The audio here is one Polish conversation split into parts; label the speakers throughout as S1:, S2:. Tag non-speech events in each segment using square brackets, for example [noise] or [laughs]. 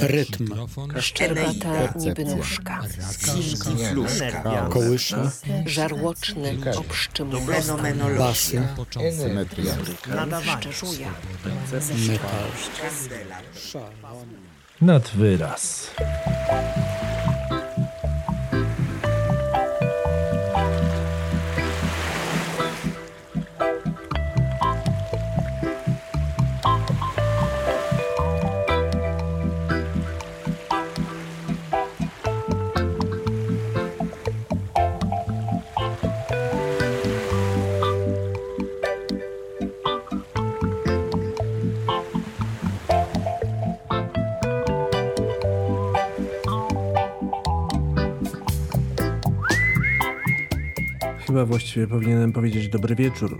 S1: Rytm.
S2: Szczerbata niby nóżka.
S1: Kołysza.
S2: Żarłoczny obszczym
S1: Basy.
S3: Symetria.
S2: Szczerzuje.
S1: Metal.
S4: Nad wyraz. Właściwie powinienem powiedzieć dobry wieczór,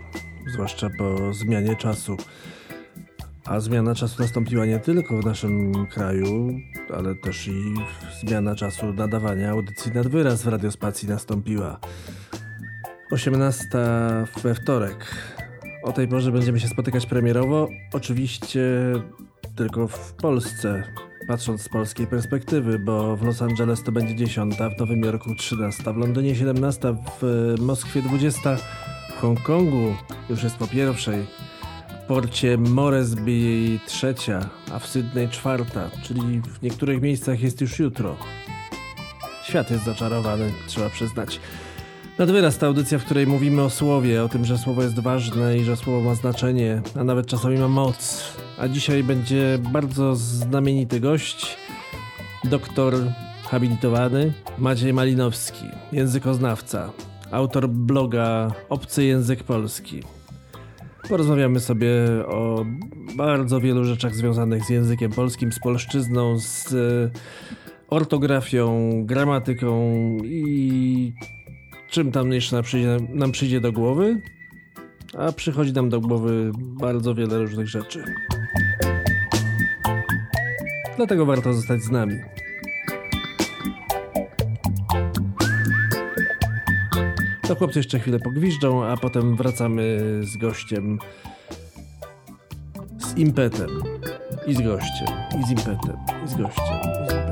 S4: zwłaszcza po zmianie czasu. A zmiana czasu nastąpiła nie tylko w naszym kraju, ale też i zmiana czasu nadawania audycji nad wyraz w radiospacji nastąpiła. 18 we wtorek. O tej porze będziemy się spotykać premierowo, oczywiście tylko w Polsce, patrząc z polskiej perspektywy, bo w Los Angeles to będzie 10, w Nowym Jorku 13, w Londynie 17, w Moskwie 20, w Hongkongu już jest po pierwszej, w porcie Moresby trzecia, a w Sydney czwarta, czyli w niektórych miejscach jest już jutro. Świat jest zaczarowany, trzeba przyznać. Nadwyraz ta audycja, w której mówimy o słowie, o tym, że słowo jest ważne i że słowo ma znaczenie, a nawet czasami ma moc. A dzisiaj będzie bardzo znamienity gość, doktor habilitowany Maciej Malinowski, językoznawca, autor bloga Obcy Język Polski. Porozmawiamy sobie o bardzo wielu rzeczach związanych z językiem polskim, z polszczyzną, z ortografią, gramatyką i czym tam jeszcze nam przyjdzie, nam przyjdzie do głowy, a przychodzi nam do głowy bardzo wiele różnych rzeczy. Dlatego warto zostać z nami. To chłopcy jeszcze chwilę pogwiżdżą, a potem wracamy z gościem, z impetem i z gościem, i z impetem, i z gościem, i z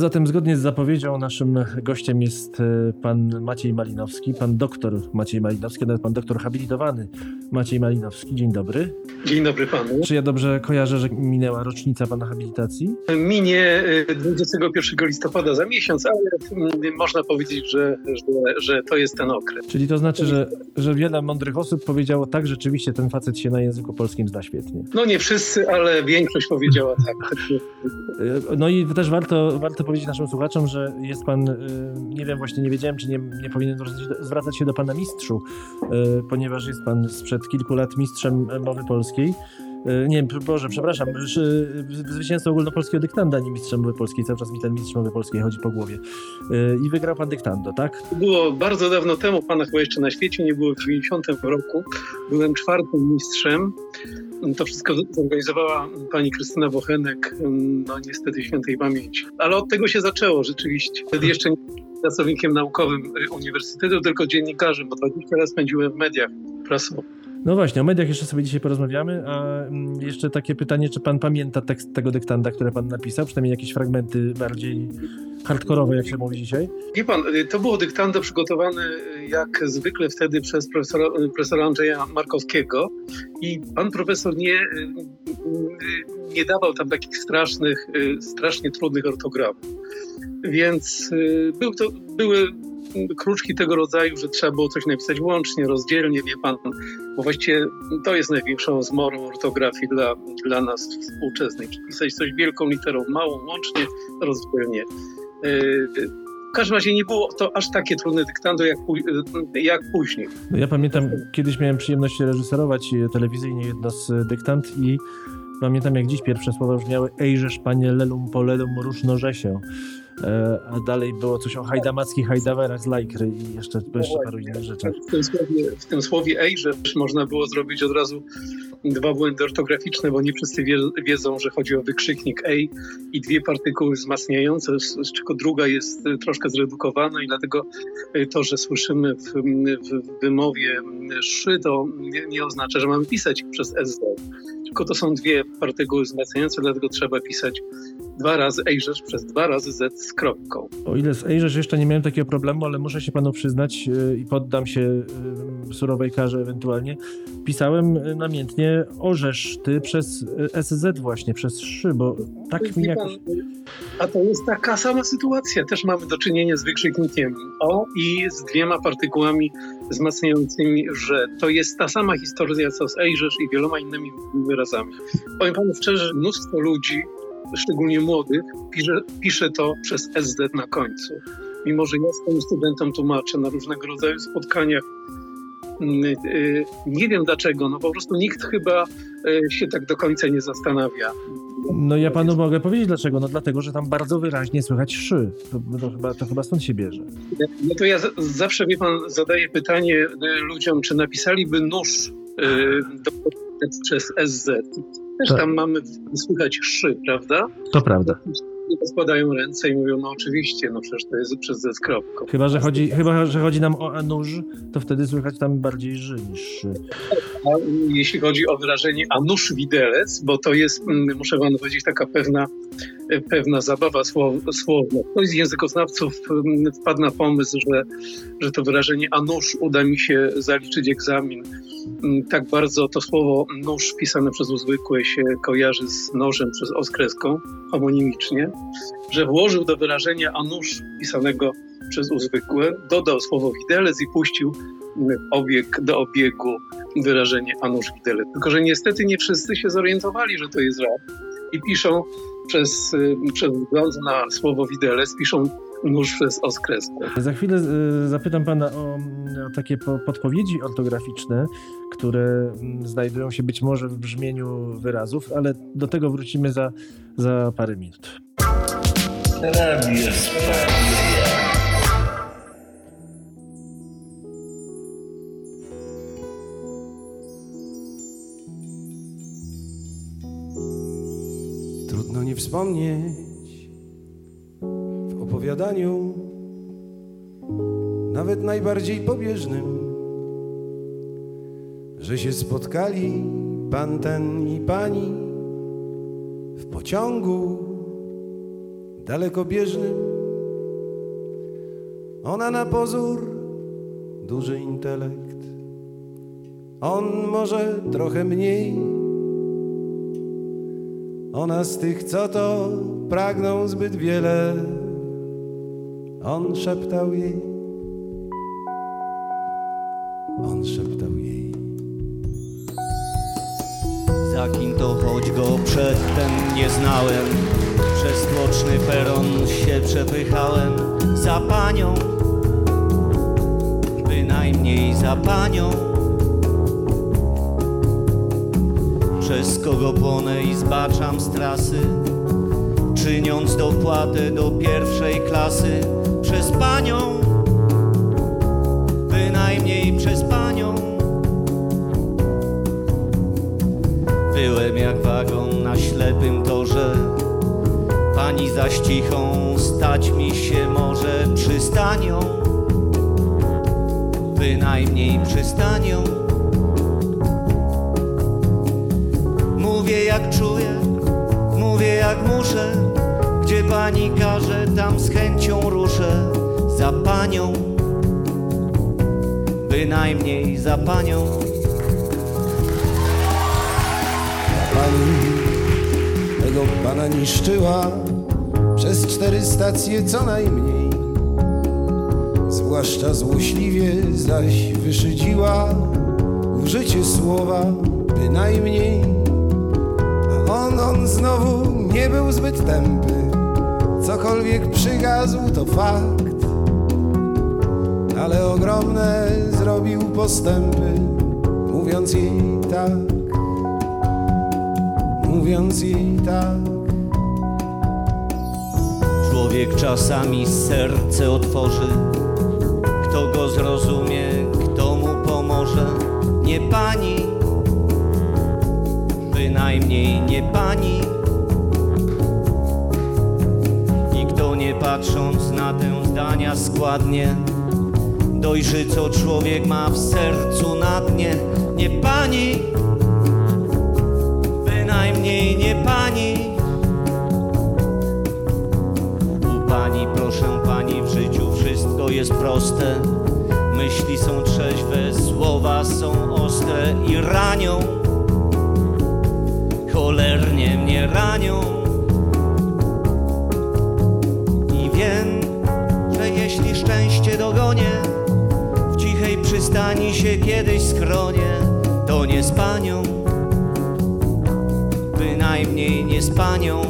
S4: A zatem zgodnie z zapowiedzią naszym gościem jest e, pan Maciej Malinowski, pan doktor Maciej Malinowski, nawet pan doktor habilitowany Maciej Malinowski. Dzień dobry.
S5: Dzień dobry panu.
S4: Czy ja dobrze kojarzę, że minęła rocznica pana habilitacji?
S5: Minie y, 21 listopada za miesiąc, ale mm, można powiedzieć, że, że, że to jest ten okres.
S4: Czyli to znaczy, że, że wiele mądrych osób powiedziało tak, rzeczywiście ten facet się na języku polskim zna świetnie.
S5: No nie wszyscy, ale większość powiedziała tak.
S4: E, No i też warto, warto powiedzieć naszym słuchaczom, że jest pan, e, nie wiem, właśnie nie wiedziałem, czy nie, nie powinien zwracać, się do pana mistrzu, e, ponieważ jest pan sprzed kilku lat mistrzem mowy polskiej. E, nie, Boże, przepraszam, zwycięzcą ogólnopolskiego dyktanda, nie mistrz mowy polskiej, cały czas mi ten mistrz mowy polskiej chodzi po głowie. E, I wygrał pan dyktando, tak?
S5: Było bardzo dawno temu, pana chyba jeszcze na świecie nie było w 90 roku. Byłem czwartym mistrzem. To wszystko zorganizowała pani Krystyna Bochenek, no niestety świętej pamięci. Ale od tego się zaczęło rzeczywiście. Wtedy jeszcze nie pracownikiem naukowym uniwersytetu, tylko dziennikarzem, bo 20 lat spędziłem w mediach prasowych.
S4: No właśnie, o mediach jeszcze sobie dzisiaj porozmawiamy, a mm, jeszcze takie pytanie, czy pan pamięta tekst tego dyktanda, który pan napisał, przynajmniej jakieś fragmenty bardziej hardkorowe, jak się mówi dzisiaj?
S5: Wie pan, to było dyktando przygotowane jak zwykle wtedy przez profesora, profesora Andrzeja Markowskiego i pan profesor nie, nie dawał tam takich strasznych, strasznie trudnych ortografów. Więc y, był to, były kruczki tego rodzaju, że trzeba było coś napisać łącznie, rozdzielnie, wie pan, bo właściwie to jest największą zmorą ortografii dla, dla nas współczesnej. Pisać coś wielką literą, małą, łącznie, rozdzielnie. W każdym razie nie było to aż takie trudne dyktando jak, jak później.
S4: No ja pamiętam, kiedyś miałem przyjemność reżyserować telewizyjnie jedno z dyktand i pamiętam jak dziś pierwsze słowa brzmiały Ejżesz panie lelum polelum różnoże się. E, a dalej było coś o hajdamackich hajdawerach z Lajkry i jeszcze, jeszcze paru innych rzeczach.
S5: W tym słowie, w tym słowie Ejżesz można było zrobić od razu dwa błędy ortograficzne, bo nie wszyscy wie, wiedzą, że chodzi o wykrzyknik ej i dwie partykuły wzmacniające, z czego druga jest troszkę zredukowana i dlatego to, że słyszymy w, w wymowie szy, to nie, nie oznacza, że mamy pisać przez SZ, tylko to są dwie partykuły wzmacniające, dlatego trzeba pisać dwa razy Ejrzesz przez dwa razy Z z kropką.
S4: O ile z Ejrzesz jeszcze nie miałem takiego problemu, ale muszę się panu przyznać yy, i poddam się yy, surowej karze ewentualnie. Pisałem yy, namiętnie Orzesz ty przez SZ właśnie, przez szy, bo tak mi jakoś...
S5: A to jest taka sama sytuacja. Też mamy do czynienia z wykrzyknikiem O i z dwiema partykułami wzmacniającymi, że to jest ta sama historia co z Ejrzesz i wieloma innymi wyrazami. Powiem panu szczerze, mnóstwo ludzi szczególnie młodych, pisze, pisze to przez SZ na końcu. Mimo, że ja swoim studentom tłumaczę na różnego rodzaju spotkaniach, mm, y, nie wiem dlaczego, no po prostu nikt chyba y, się tak do końca nie zastanawia.
S4: No ja panu mogę powiedzieć dlaczego. No dlatego, że tam bardzo wyraźnie słychać szy. To, to, chyba, to chyba stąd się bierze.
S5: No to ja z, zawsze, wie pan, zadaję pytanie y, ludziom, czy napisaliby nóż do, przez SZ też tak. tam mamy słychać szy, prawda?
S4: To prawda.
S5: Składają ręce i mówią, no oczywiście, no przecież to jest przez Z kropką.
S4: Chyba, że chodzi, chyba, że chodzi nam o anuż, to wtedy słychać tam bardziej ży niż.
S5: A jeśli chodzi o wyrażenie anusz widelec, bo to jest, mm, muszę wam powiedzieć, taka pewna, pewna zabawa słowna. Ktoś z językoznawców mm, wpadł na pomysł, że, że to wyrażenie anusz uda mi się zaliczyć egzamin Mm, tak bardzo to słowo nóż pisane przez uzwykłe się kojarzy z nożem przez oskreską homonimicznie, że włożył do wyrażenia a nóż pisanego przez uzwykłe, dodał słowo widelec i puścił obieg do obiegu wyrażenie a nóż widelec. Tylko, że niestety nie wszyscy się zorientowali, że to jest rap i piszą przez, y, przez wzgląd na słowo widelec, piszą nóż przez oskreskę.
S4: Za chwilę y, zapytam pana o, o takie podpowiedzi ortograficzne, które mm, znajdują się być może w brzmieniu wyrazów, ale do tego wrócimy za, za parę minut. Radio
S3: Trudno nie wspomnieć opowiadaniu, nawet najbardziej pobieżnym, że się spotkali pan ten i pani w pociągu dalekobieżnym. Ona na pozór duży intelekt, on może trochę mniej. Ona z tych, co to pragną zbyt wiele on szeptał jej, on szeptał jej.
S6: Za kim to choć go przedtem nie znałem, przez tłoczny peron się przepychałem. Za panią, bynajmniej za panią. przez kogo płonę i zbaczam z trasy, czyniąc dopłatę do pierwszej klasy przez panią, bynajmniej przez panią. Byłem jak wagon na ślepym torze, pani zaś cichą stać mi się może przystanią, bynajmniej przystanią. Mówię jak czuję, mówię jak muszę, gdzie pani każe, tam z chęcią ruszę za panią, bynajmniej za panią.
S3: Pani tego pana niszczyła przez cztery stacje co najmniej. Zwłaszcza złośliwie zaś wyszydziła użycie słowa bynajmniej. A on, on znowu nie był zbyt tępy. Cokolwiek przygazł to fakt, ale ogromne zrobił postępy, mówiąc jej tak mówiąc jej tak.
S6: Człowiek czasami serce otworzy, kto go zrozumie, kto mu pomoże. Nie pani, bynajmniej nie pani. I kto nie patrząc na te zdania składnie, dojrzy co człowiek ma w sercu na dnie. Nie pani, bynajmniej nie pani. U pani, proszę pani, w życiu wszystko jest proste. Myśli są trzeźwe, słowa są ostre i ranią. Cholernie mnie ranią. I wiem, że jeśli szczęście dogonię, w cichej przystani się kiedyś schronię, to nie z panią bynajmniej nie z panią.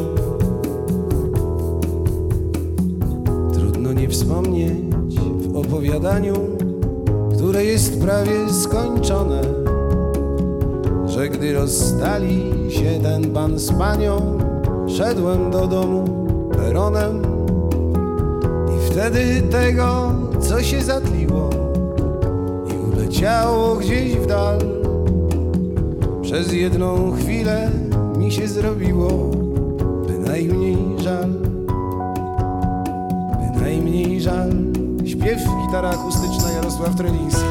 S3: Trudno nie wspomnieć w opowiadaniu, które jest prawie skończone, że gdy rozstali się ten pan z panią, szedłem do domu peronem wtedy tego, co się zatliło i uleciało gdzieś w dal, przez jedną chwilę mi się zrobiło bynajmniej żal. Bynajmniej żal. Śpiew, gitara akustyczna Jarosław Treliński.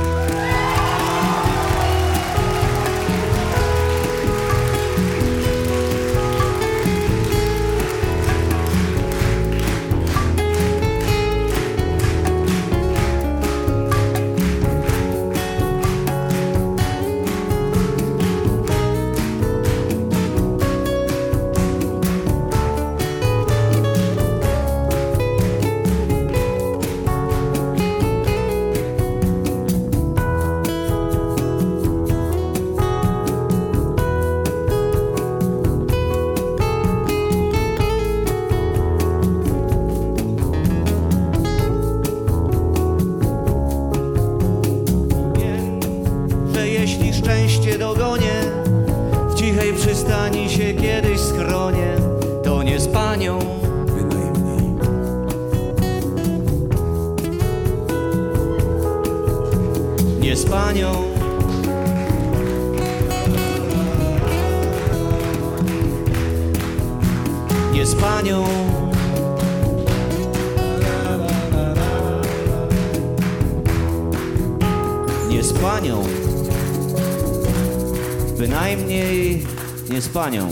S6: Panią.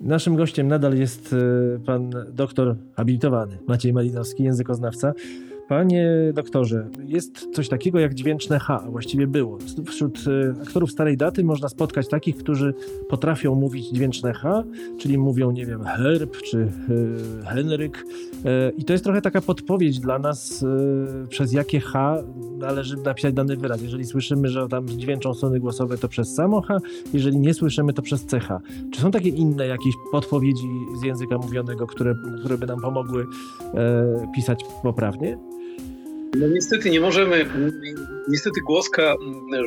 S4: Naszym gościem nadal jest e, pan doktor habilitowany Maciej Malinowski, językoznawca. Panie doktorze, jest coś takiego jak dźwięczne H, a właściwie było. Wśród e, aktorów starej daty można spotkać takich, którzy potrafią mówić dźwięczne H, czyli mówią, nie wiem, herb czy e, Henryk. E, I to jest trochę taka podpowiedź dla nas, przez jakie H należy napisać dany wyraz. Jeżeli słyszymy, że tam dźwięczą strony głosowe, to przez samo H, jeżeli nie słyszymy, to przez CH. Czy są takie inne jakieś podpowiedzi z języka mówionego, które, które by nam pomogły pisać poprawnie?
S5: No niestety nie możemy, niestety głoska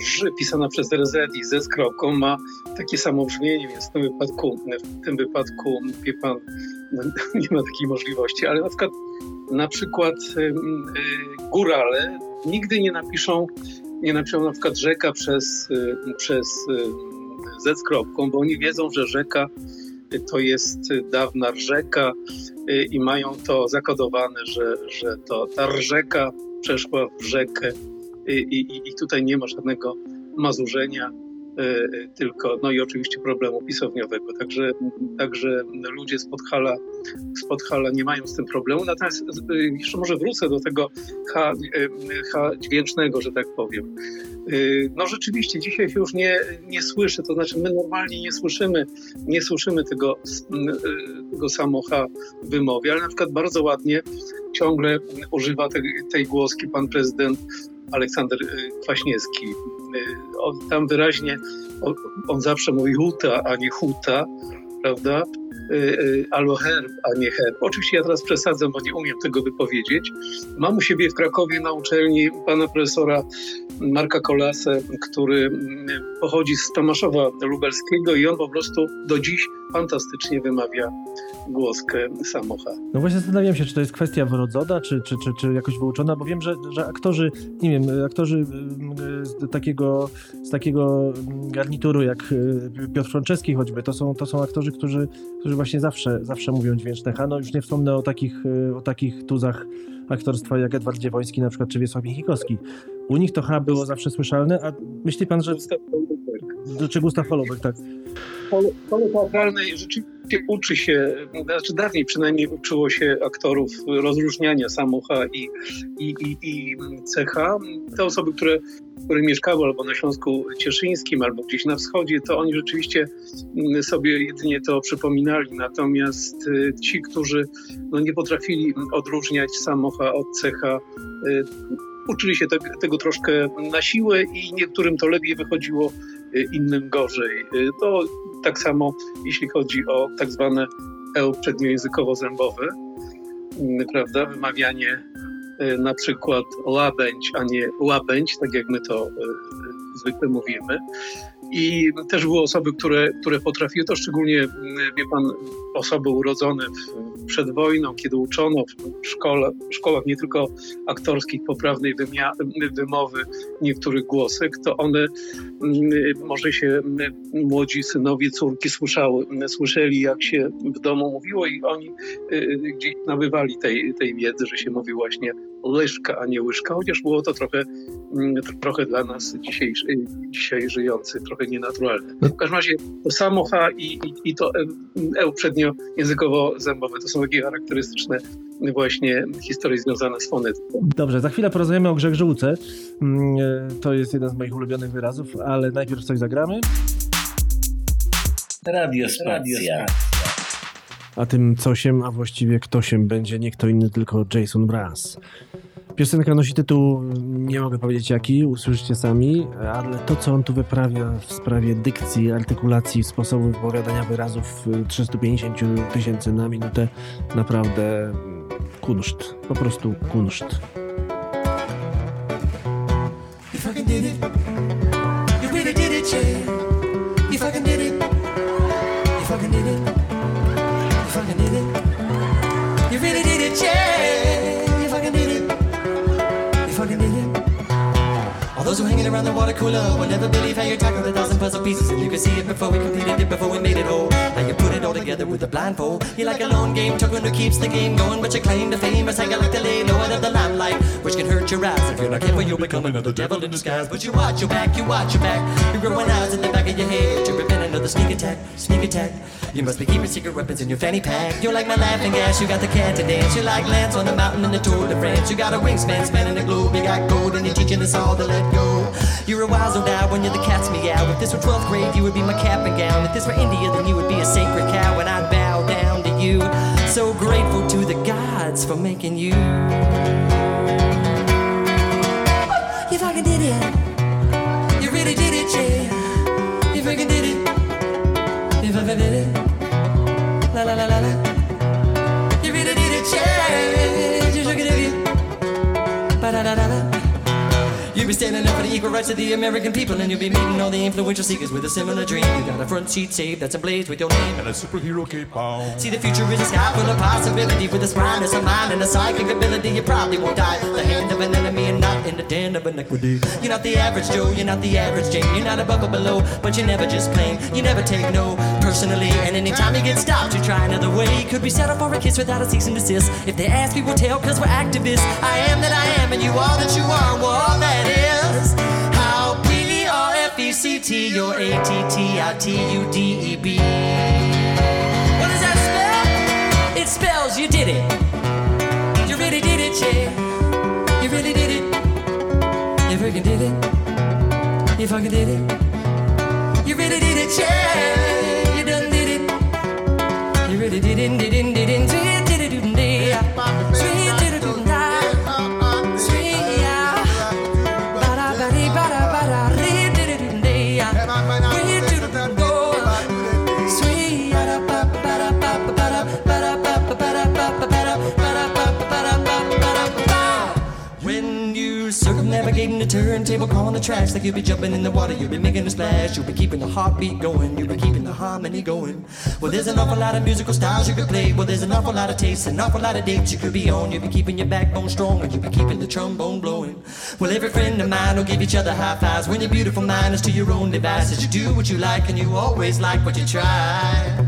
S5: ż pisana przez RZ i Z ma takie samo brzmienie, więc w tym wypadku, w tym wypadku, wie pan, no, [laughs] nie ma takiej możliwości, ale na przykład, na przykład y, górale nigdy nie napiszą, nie napiszą na przykład rzeka przez, y, przez y, Z z kropką, bo oni wiedzą, że rzeka to jest dawna rzeka i mają to zakodowane, że, że to ta rzeka przeszła w rzekę i, i, i tutaj nie ma żadnego mazurzenia, tylko, no i oczywiście problemu pisowniowego. Także, także ludzie z Podhala, z Podhala nie mają z tym problemu. Natomiast e, jeszcze może wrócę do tego H, H dźwięcznego, że tak powiem. No rzeczywiście dzisiaj się już nie, nie słyszy, to znaczy my normalnie nie słyszymy, nie słyszymy tego, tego samo H wymowie, ale na przykład bardzo ładnie ciągle używa tej, tej głoski pan prezydent Aleksander Kwaśniewski. Y, on tam wyraźnie, on, on zawsze mówi huta, a nie huta, prawda? Y, albo herb, a nie herb. Oczywiście ja teraz przesadzam, bo nie umiem tego wypowiedzieć. Mam u siebie w Krakowie na uczelni pana profesora Marka Kolasę, który mm, pochodzi z Tomaszowa Lubelskiego i on po prostu do dziś fantastycznie wymawia głoskę samocha.
S4: No właśnie zastanawiam się, czy to jest kwestia wrodzona, czy, czy, czy, czy jakoś wyuczona, bo wiem, że, że aktorzy, nie wiem, aktorzy mm, z takiego, z takiego garnituru jak y, Piotr Franceski choćby, to są, to są aktorzy, którzy, którzy właśnie zawsze, zawsze mówią dźwięczne H. No już nie wspomnę o takich, y, o takich tuzach aktorstwa jak Edward Dziewoński na przykład, czy Wiesław Michikowski. U nich to H było zawsze słyszalne, a myśli pan, że... Czy Gustaw Holubek, tak.
S5: Pole teatralne rzeczywiście uczy się, znaczy dawniej przynajmniej uczyło się aktorów rozróżniania samocha i, i, i, i cecha. Te osoby, które, które mieszkały albo na Śląsku Cieszyńskim, albo gdzieś na wschodzie, to oni rzeczywiście sobie jedynie to przypominali. Natomiast y, ci, którzy no, nie potrafili odróżniać samocha od cecha, y, uczyli się te, tego troszkę na siłę i niektórym to lepiej wychodziło, innym gorzej. Y, to tak samo jeśli chodzi o tak zwane EU przedniojęzykowo-zębowe, mm, prawda, wymawianie y, na przykład łabędź, a nie łabędź, tak jak my to zwykle mówimy. I też były osoby, które, które potrafiły. To, szczególnie, wie pan, osoby urodzone w, przed wojną, kiedy uczono w, szkole, szkołach nie tylko aktorskich poprawnej wymia, wymowy niektórych głosek, to one, może się młodzi synowie, córki słyszały, słyszeli, jak się w domu mówiło i oni y, gdzieś nabywali tej, tej wiedzy, że się mówi właśnie łyżka, a nie łyżka, chociaż było to trochę, trochę dla nas dzisiaj, dzisiaj żyjący, trochę nienaturalne. W każdym razie to samo H i, i, i to E przedniojęzykowo-zębowe to są takie charakterystyczne właśnie historie związane z fonetyką.
S4: Dobrze, za chwilę porozmawiamy o grzegżółce. Mm, e, to jest jeden z moich ulubionych wyrazów, ale najpierw coś zagramy.
S7: Radiospacja.
S4: A tym cosiem, a właściwie ktośem będzie nie kto inny, tylko Jason Brass. Piosenka nosi tytuł, nie mogę powiedzieć jaki, usłyszycie sami, ale to, co on tu wyprawia w sprawie dykcji, artykulacji, sposobu wypowiadania wyrazów 350 tysięcy na minutę, naprawdę kunszt, po prostu kunszt.
S8: hanging around
S7: around cooler. We'll never believe how you tackled a thousand puzzle pieces, and you can see it before we completed it, before we made it whole. Now you put it all together with a blindfold. You're like a lone game token who keeps the game going, but you claim to fame as hanging like the lay low under the limelight, which can hurt your eyes. If you're not careful, you'll become another devil in disguise. But you watch your back, you watch your back. You're growing eyes in the back of your head. You're preventing another sneak attack, sneak attack. You must be keeping secret weapons in your fanny pack. You're like my laughing gas, you got the cat to dance. You like Lance on the mountain in the Tour de France. You got a wingspan spanning the globe. You got gold and you're teaching us all to let go. You're a wise old owl when you're the cat's meow. If this were 12th grade, you would be my cap and gown. If this were India, then you would be a sacred cow, and I'd bow down to you. So grateful to the gods for making. You standing up for the equal rights of the American people, and you'll be meeting all the influential seekers with a similar dream. You got a front seat saved that's ablaze with your name
S8: And a superhero cape on.
S7: See, the future is a sky full of possibility with a spryness of mind and a psychic ability. You probably won't die at the hand of an enemy and not in the den of iniquity. You're not the average Joe, you're not the average Jane. You're not above or below, but you never just claim. You never take no personally. And anytime you get stopped, you try another way. Could we settle for a kiss without a cease and desist? If they ask, we will tell, cause we're activists. I am that I am, and you are that you are, we're all that is. How P R F E C T, you're A T T I T U D E B. What does that spell? It spells you did it. You really did it, yeah. You really did it. You freaking did it. You fucking did it. You really did it, yeah. You done did it. You really did it, did it, did it, turntable, calling the tracks like you'll be jumping in the water, you'll be making a splash, you'll be keeping the heartbeat going, you'll be keeping the harmony going. Well, there's an awful lot of musical styles you could play. Well, there's an awful lot of tastes, an awful lot of dates you could be on. You'll be keeping your backbone strong, and you'll be keeping the trombone blowing. Well, every friend of mine will give each other high fives when your beautiful mind is to your own devices. You do what you like, and you always like what you try.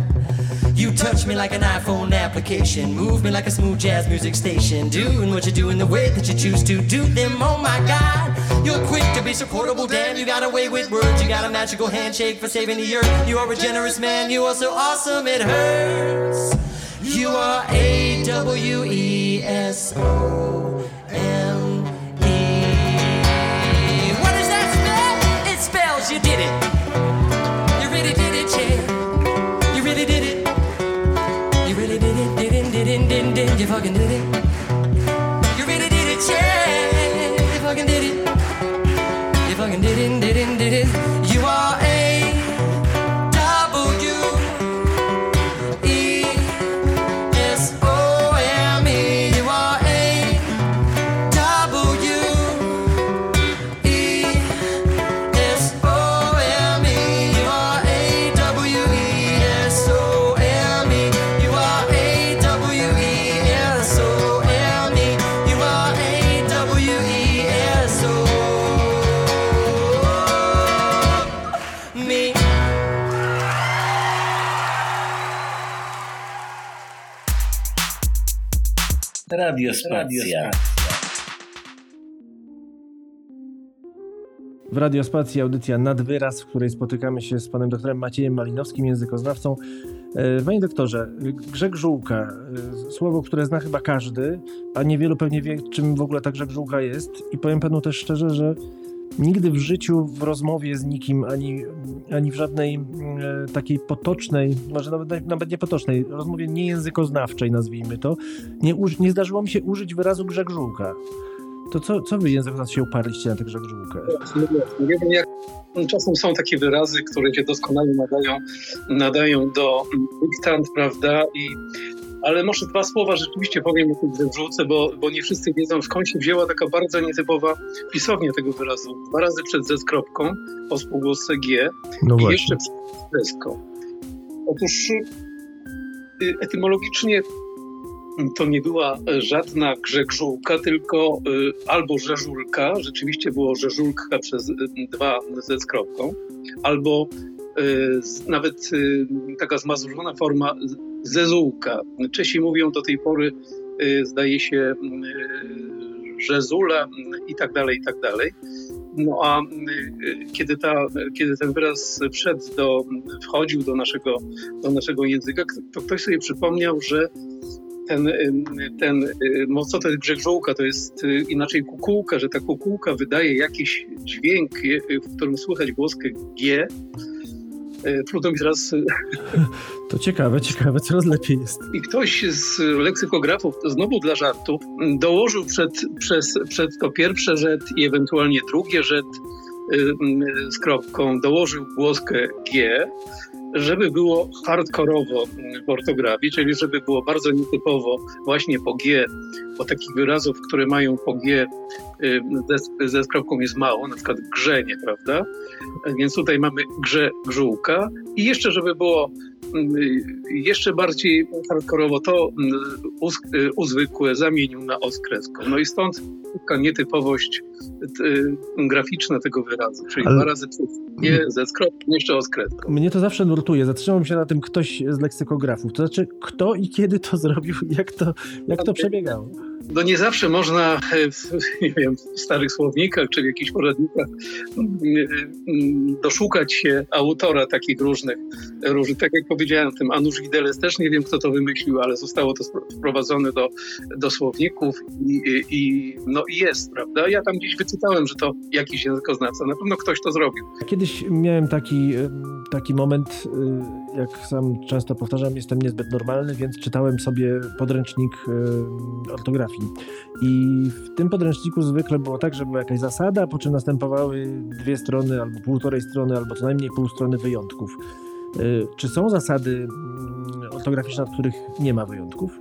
S7: You touch me like an iPhone application, move me like a smooth jazz music station, doing what you do in the way that you choose to do them. Oh my God, you're quick to be so quotable. Damn, you got a way with words. You got a magical handshake for saving the earth. You are a generous man. You are so awesome it hurts. You are A W E S O M E. What does that spell? It spells you did it. You really did it, yeah. You really did it. You really did it, did it, did it, did. You fucking did it. You really did it, yeah. You fucking did it it is.
S9: Radio Spacja.
S4: W Radiospacji audycja Nad Wyraz, w której spotykamy się z panem doktorem Maciejem Malinowskim, językoznawcą. E, Panie doktorze, grzeg żółka, e, słowo, które zna chyba każdy, a niewielu pewnie wie, czym w ogóle ta grzeg żółka jest. I powiem panu też szczerze, że nigdy w życiu, w rozmowie z nikim, ani, ani w żadnej e, takiej potocznej, może nawet, nawet nie potocznej, rozmowie niejęzykoznawczej, nazwijmy to, nie, uż, nie zdarzyło mi się użyć wyrazu grzeg żółka. To co, co wy językoznawcy się uparliście na tę grzeg żółkę?
S5: Jak czasem są takie wyrazy, które się doskonale nadają, nadają do mm, dyktant, prawda? I, ale może dwa słowa rzeczywiście powiem o tej wrzucę, bo, bo nie wszyscy wiedzą, skąd się wzięła taka bardzo nietypowa pisownia tego wyrazu. Dwa razy przed Z z kropką, po spółgłosce G
S4: No
S5: i
S4: właśnie.
S5: jeszcze przed deską. Otóż y, etymologicznie to nie była żadna grzegżółka, tylko y, albo rzeżulka, rzeczywiście było rzeżulka przez y, dwa ze skropką, albo y, nawet taka zmazurowna forma zezółka. Czesi mówią do tej pory, zdaje się, rzezula i tak dalej, i tak dalej. No a kiedy, ta, kiedy ten wyraz wszedł do, wchodził do naszego, do naszego języka, to ktoś sobie przypomniał, że ten, ten co to jest grzegżółka, to jest y, inaczej kukułka, że ta kukułka wydaje jakiś dźwięk, w którym słychać głoskę G. E, trudno mi teraz... Y,
S4: to ciekawe, ciekawe, coraz lepiej jest.
S5: I ktoś z leksykografów, znowu dla żartów, dołożył przed, przez, przed to pierwsze rzet i ewentualnie drugie rzet y, z kropką, dołożył głoskę G, żeby było hardkorowo w ortografii, czyli żeby było bardzo nietypowo właśnie po G, bo takich wyrazów, które mają po G y, ze, ze jest mało, na przykład grzenie, prawda? Więc tutaj mamy grze, grzółka i jeszcze, żeby było jeszcze bardziej hardkorowo, to y, uzwykłe zamienił na oskreską. No i stąd taka nietypowość graficzna tego wyrazu, czyli Ale... dwa razy przez G ze skropką, jeszcze oskreską.
S4: Mnie to zawsze nurtuje. Zatrzymał się na tym ktoś z leksykografów. To znaczy, kto i kiedy to zrobił, jak to, jak to przebiegało?
S5: No nie zawsze można w, nie wiem, w starych słownikach czy w jakichś poradnikach mm, mm, doszukać się autora takich różnych, różnych tak jak powiedziałem, tym Anusz Widelec też nie wiem, kto to wymyślił, ale zostało to wprowadzone do, do słowników i, i, no i jest, prawda? Ja tam gdzieś wyczytałem, że to jakiś językoznawca, na pewno ktoś to zrobił.
S4: Kiedyś miałem taki, taki moment, jak sam często powtarzam, jestem niezbyt normalny, więc czytałem sobie podręcznik y, i w tym podręczniku zwykle było tak, że była jakaś zasada, po czym następowały dwie strony albo półtorej strony, albo co najmniej pół strony wyjątków. Y, czy są zasady mm, ortograficzne, w których nie ma wyjątków?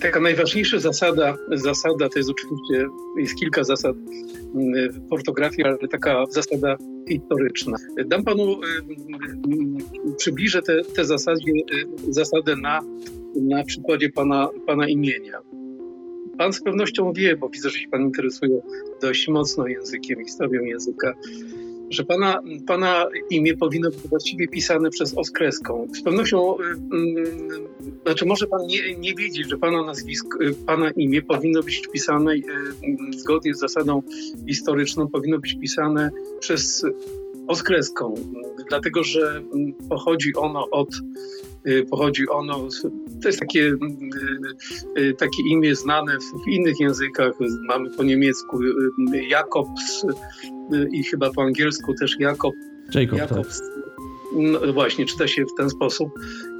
S5: Taka najważniejsza zasada, zasada to jest oczywiście, jest kilka zasad mm, w ortografii, ale taka zasada historyczna. Dam panu, y, y, przybliżę te, te zasadę na, na przykładzie pana, pana imienia. Pan z pewnością wie, bo widzę, że się Pan interesuje dość mocno językiem, historią języka, że pana, pana imię powinno być właściwie pisane przez oskreską. Z pewnością, y, znaczy może pan nie, nie wiedzieć, że pana nazwisko, y, pana imię powinno być pisane y, zgodnie z zasadą historyczną, powinno być pisane przez oskreską, dlatego że pochodzi ono od Y, pochodzi ono, to jest takie, y, y, takie imię znane w innych językach, mamy po niemiecku Jakobs i chyba po angielsku też Jakob.
S4: Jacob, tak. Jakobs. Tak.
S5: No właśnie, czyta się w ten sposób.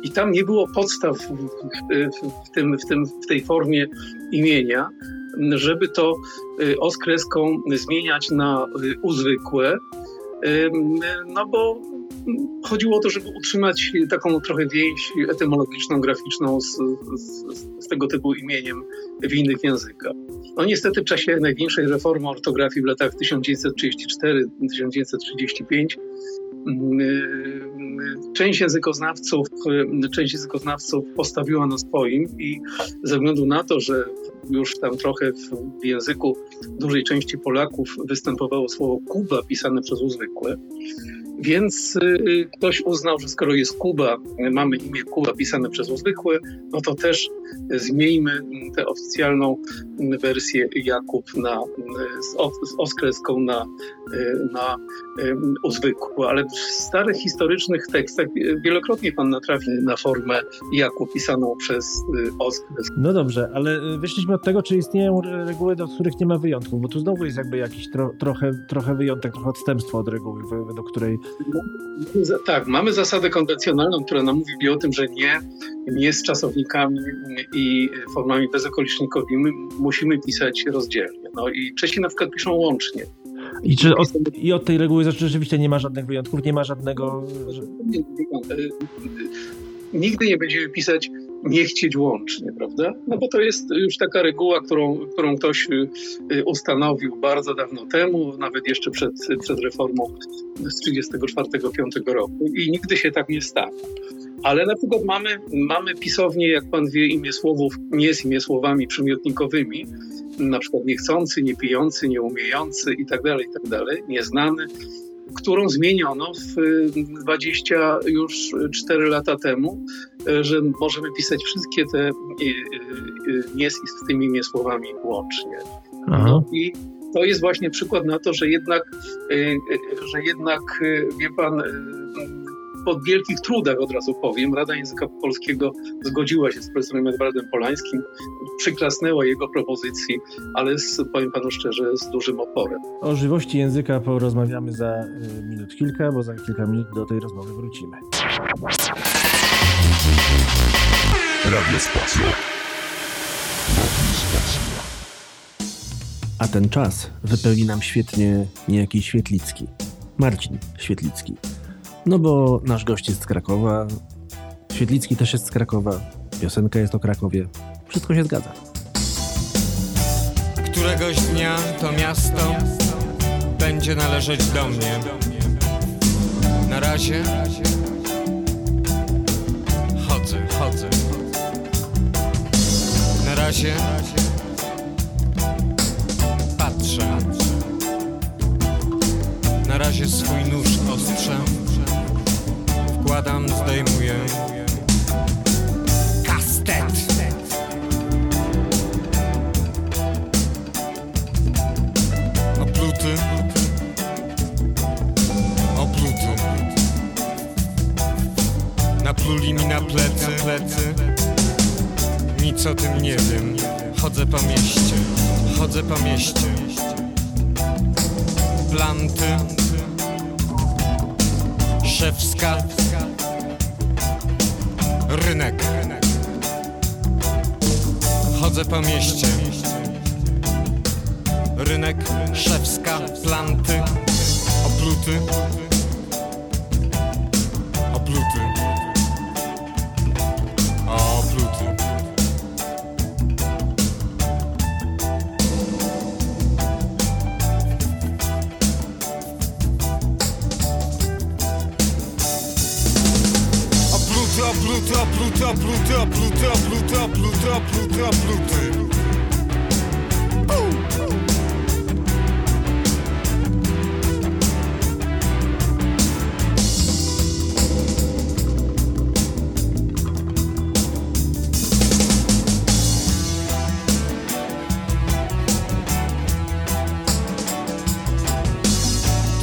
S5: I tam nie było podstaw w, w, tym, w, tym, w tej formie imienia, żeby to oskreską zmieniać na uzwykłe, no bo chodziło o to, żeby utrzymać taką trochę więź etymologiczną, graficzną z, z, z, tego typu imieniem w innych językach. No niestety w czasie największej reformy ortografii w latach 1934-1935 mm, część językoznawców, część językoznawców postawiła na swoim i ze względu na to, że już tam trochę w języku dużej części Polaków występowało słowo Kuba pisane przez uzwykłe, więc y, ktoś uznał, że skoro jest Kuba, mamy imię Kuba pisane przez uzwykłe, no to też zmieńmy tę oficjalną wersję Jakub na, z, z oskreską na, na uzwykłe. Ale w starych historycznych tekstach wielokrotnie pan natrafi na formę Jakub pisaną przez y, oskres.
S4: No dobrze, ale wyszliśmy od tego, czy istnieją reguły, do których nie ma wyjątków, bo tu znowu jest jakby jakiś tro, trochę, trochę wyjątek, trochę odstępstwo od reguły, do której
S5: tak, mamy zasadę konwencjonalną, która nam mówi o tym, że nie, nie z czasownikami i formami bezokolicznikowimi musimy pisać rozdzielnie. No i Czesi na przykład piszą łącznie.
S4: I, czy od, I od tej reguły rzeczywiście nie ma żadnych wyjątków, nie ma żadnego...
S5: Nigdy nie będziemy pisać nie chcieć łącznie, prawda? No bo to jest już taka reguła, którą, którą ktoś y, y, ustanowił bardzo dawno temu, nawet jeszcze przed, przed reformą z 1934-1935 roku i nigdy się tak nie stało. Ale na przykład mamy, mamy pisownie, jak pan wie, imię słowów nie z imię słowami przymiotnikowymi, na przykład niechcący, niepijący, nieumiejący i tak dalej, i tak nieznany, którą zmieniono w 20 już 4 lata temu, że możemy pisać wszystkie te nie z tymi słowami łącznie. No i to jest właśnie przykład na to, że jednak, że jednak wie pan, po wielkich trudach, od razu powiem, Rada Języka Polskiego zgodziła się z profesorem Edwardem Polańskim, przyklasnęła jego propozycji, ale z, powiem panu szczerze, z dużym oporem.
S4: O żywości języka porozmawiamy za minut kilka, bo za kilka minut do tej rozmowy wrócimy. Radio Spacja. A ten czas wypełni nam świetnie niejaki Świetlicki. Marcin Świetlicki. No bo nasz gość jest z Krakowa, Świetlicki też jest z Krakowa, piosenka jest o Krakowie. Wszystko się zgadza.
S8: Któregoś dnia to miasto będzie należeć do mnie. Na razie Razie patrzę. Na razie swój nóż ostrzę. Wkładam, zdejmuję kastet. Opluty. Opluty. Napluli mi na plecy, plecy. Nic o tym nie wiem. Chodzę po mieście, chodzę po mieście. Planty. Szewska. Rynek. Chodzę po mieście. Rynek, szewska, planty, opluty.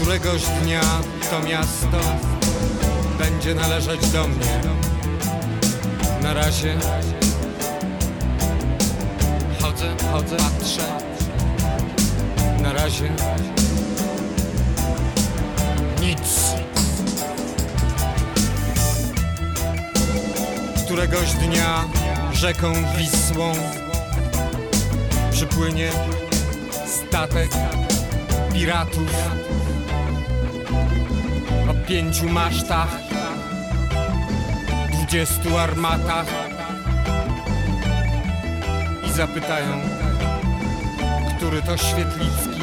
S8: Któregoś dnia to miasto będzie należeć do mnie. Na razie chodzę, chodzę, patrzę. Na razie nic. Któregoś dnia rzeką Wisłą przypłynie statek piratów pięciu masztach, dwudziestu armatach i zapytają, który to Świetlicki,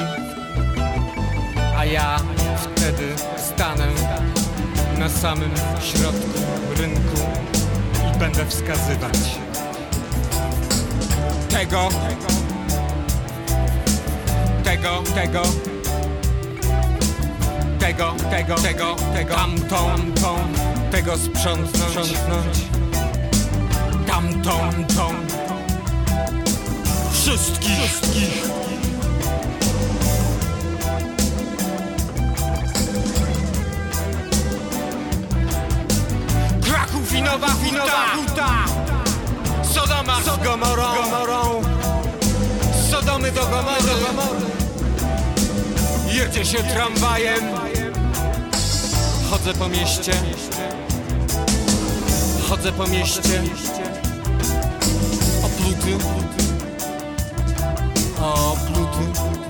S8: a ja wtedy stanę na samym środku rynku i będę wskazywać tego, tego, tego, tego, tego, tego, tego, tamtą, tą, tego sprzątnąć, sprzątnąć, tamtą, tą, wszystkich, wszystkich. Kraków i Nowa Huta, Huta. Sodoma. Z Gomorą, Gomorą. Sodomy do Gomory. Jedzie się tramwajem Chodzę po mieście. Chodzę po mieście. Opluty. Opluty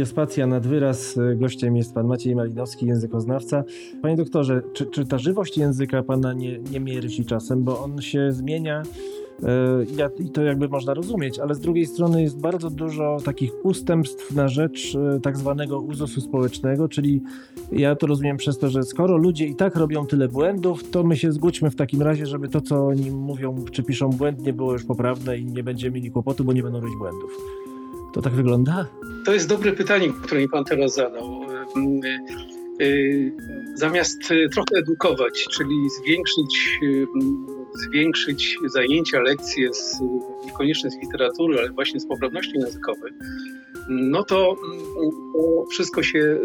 S4: Radiospacja nad wyraz. Gościem jest pan Maciej Malinowski, językoznawca. Panie doktorze, czy, czy ta żywość języka pana nie, nie mierzi czasem, bo on się zmienia e, i to jakby można rozumieć, ale z drugiej strony jest bardzo dużo takich ustępstw na rzecz e, tak zwanego uzosu społecznego, czyli ja to rozumiem przez to, że skoro ludzie i tak robią tyle błędów, to my się zgódźmy w takim razie, żeby to, co oni mówią czy piszą błędnie, było już poprawne i nie będziemy mieli kłopotu, bo nie będą robić błędów. To tak wygląda?
S5: To jest dobre pytanie, które mi pan teraz zadał. Zamiast trochę edukować, czyli zwiększyć, zwiększyć zajęcia, lekcje z, niekoniecznie z literatury, ale właśnie z poprawności językowej, no to, to wszystko się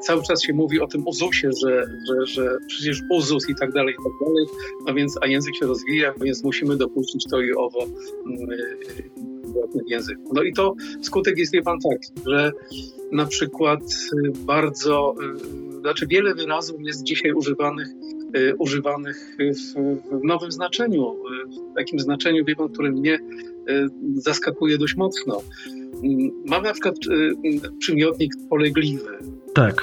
S5: cały czas się mówi o tym uzusie, że, że, że przecież uzus i tak dalej, i tak dalej, no więc a język się rozwija, więc musimy dopuścić to i owo w języku. No i to skutek jest, wie pan, taki, że na przykład bardzo, znaczy wiele wyrazów jest dzisiaj używanych, używanych w, nowym znaczeniu, w takim znaczeniu, wie pan, które mnie zaskakuje dość mocno. Mam na przykład przymiotnik polegliwy.
S4: Tak.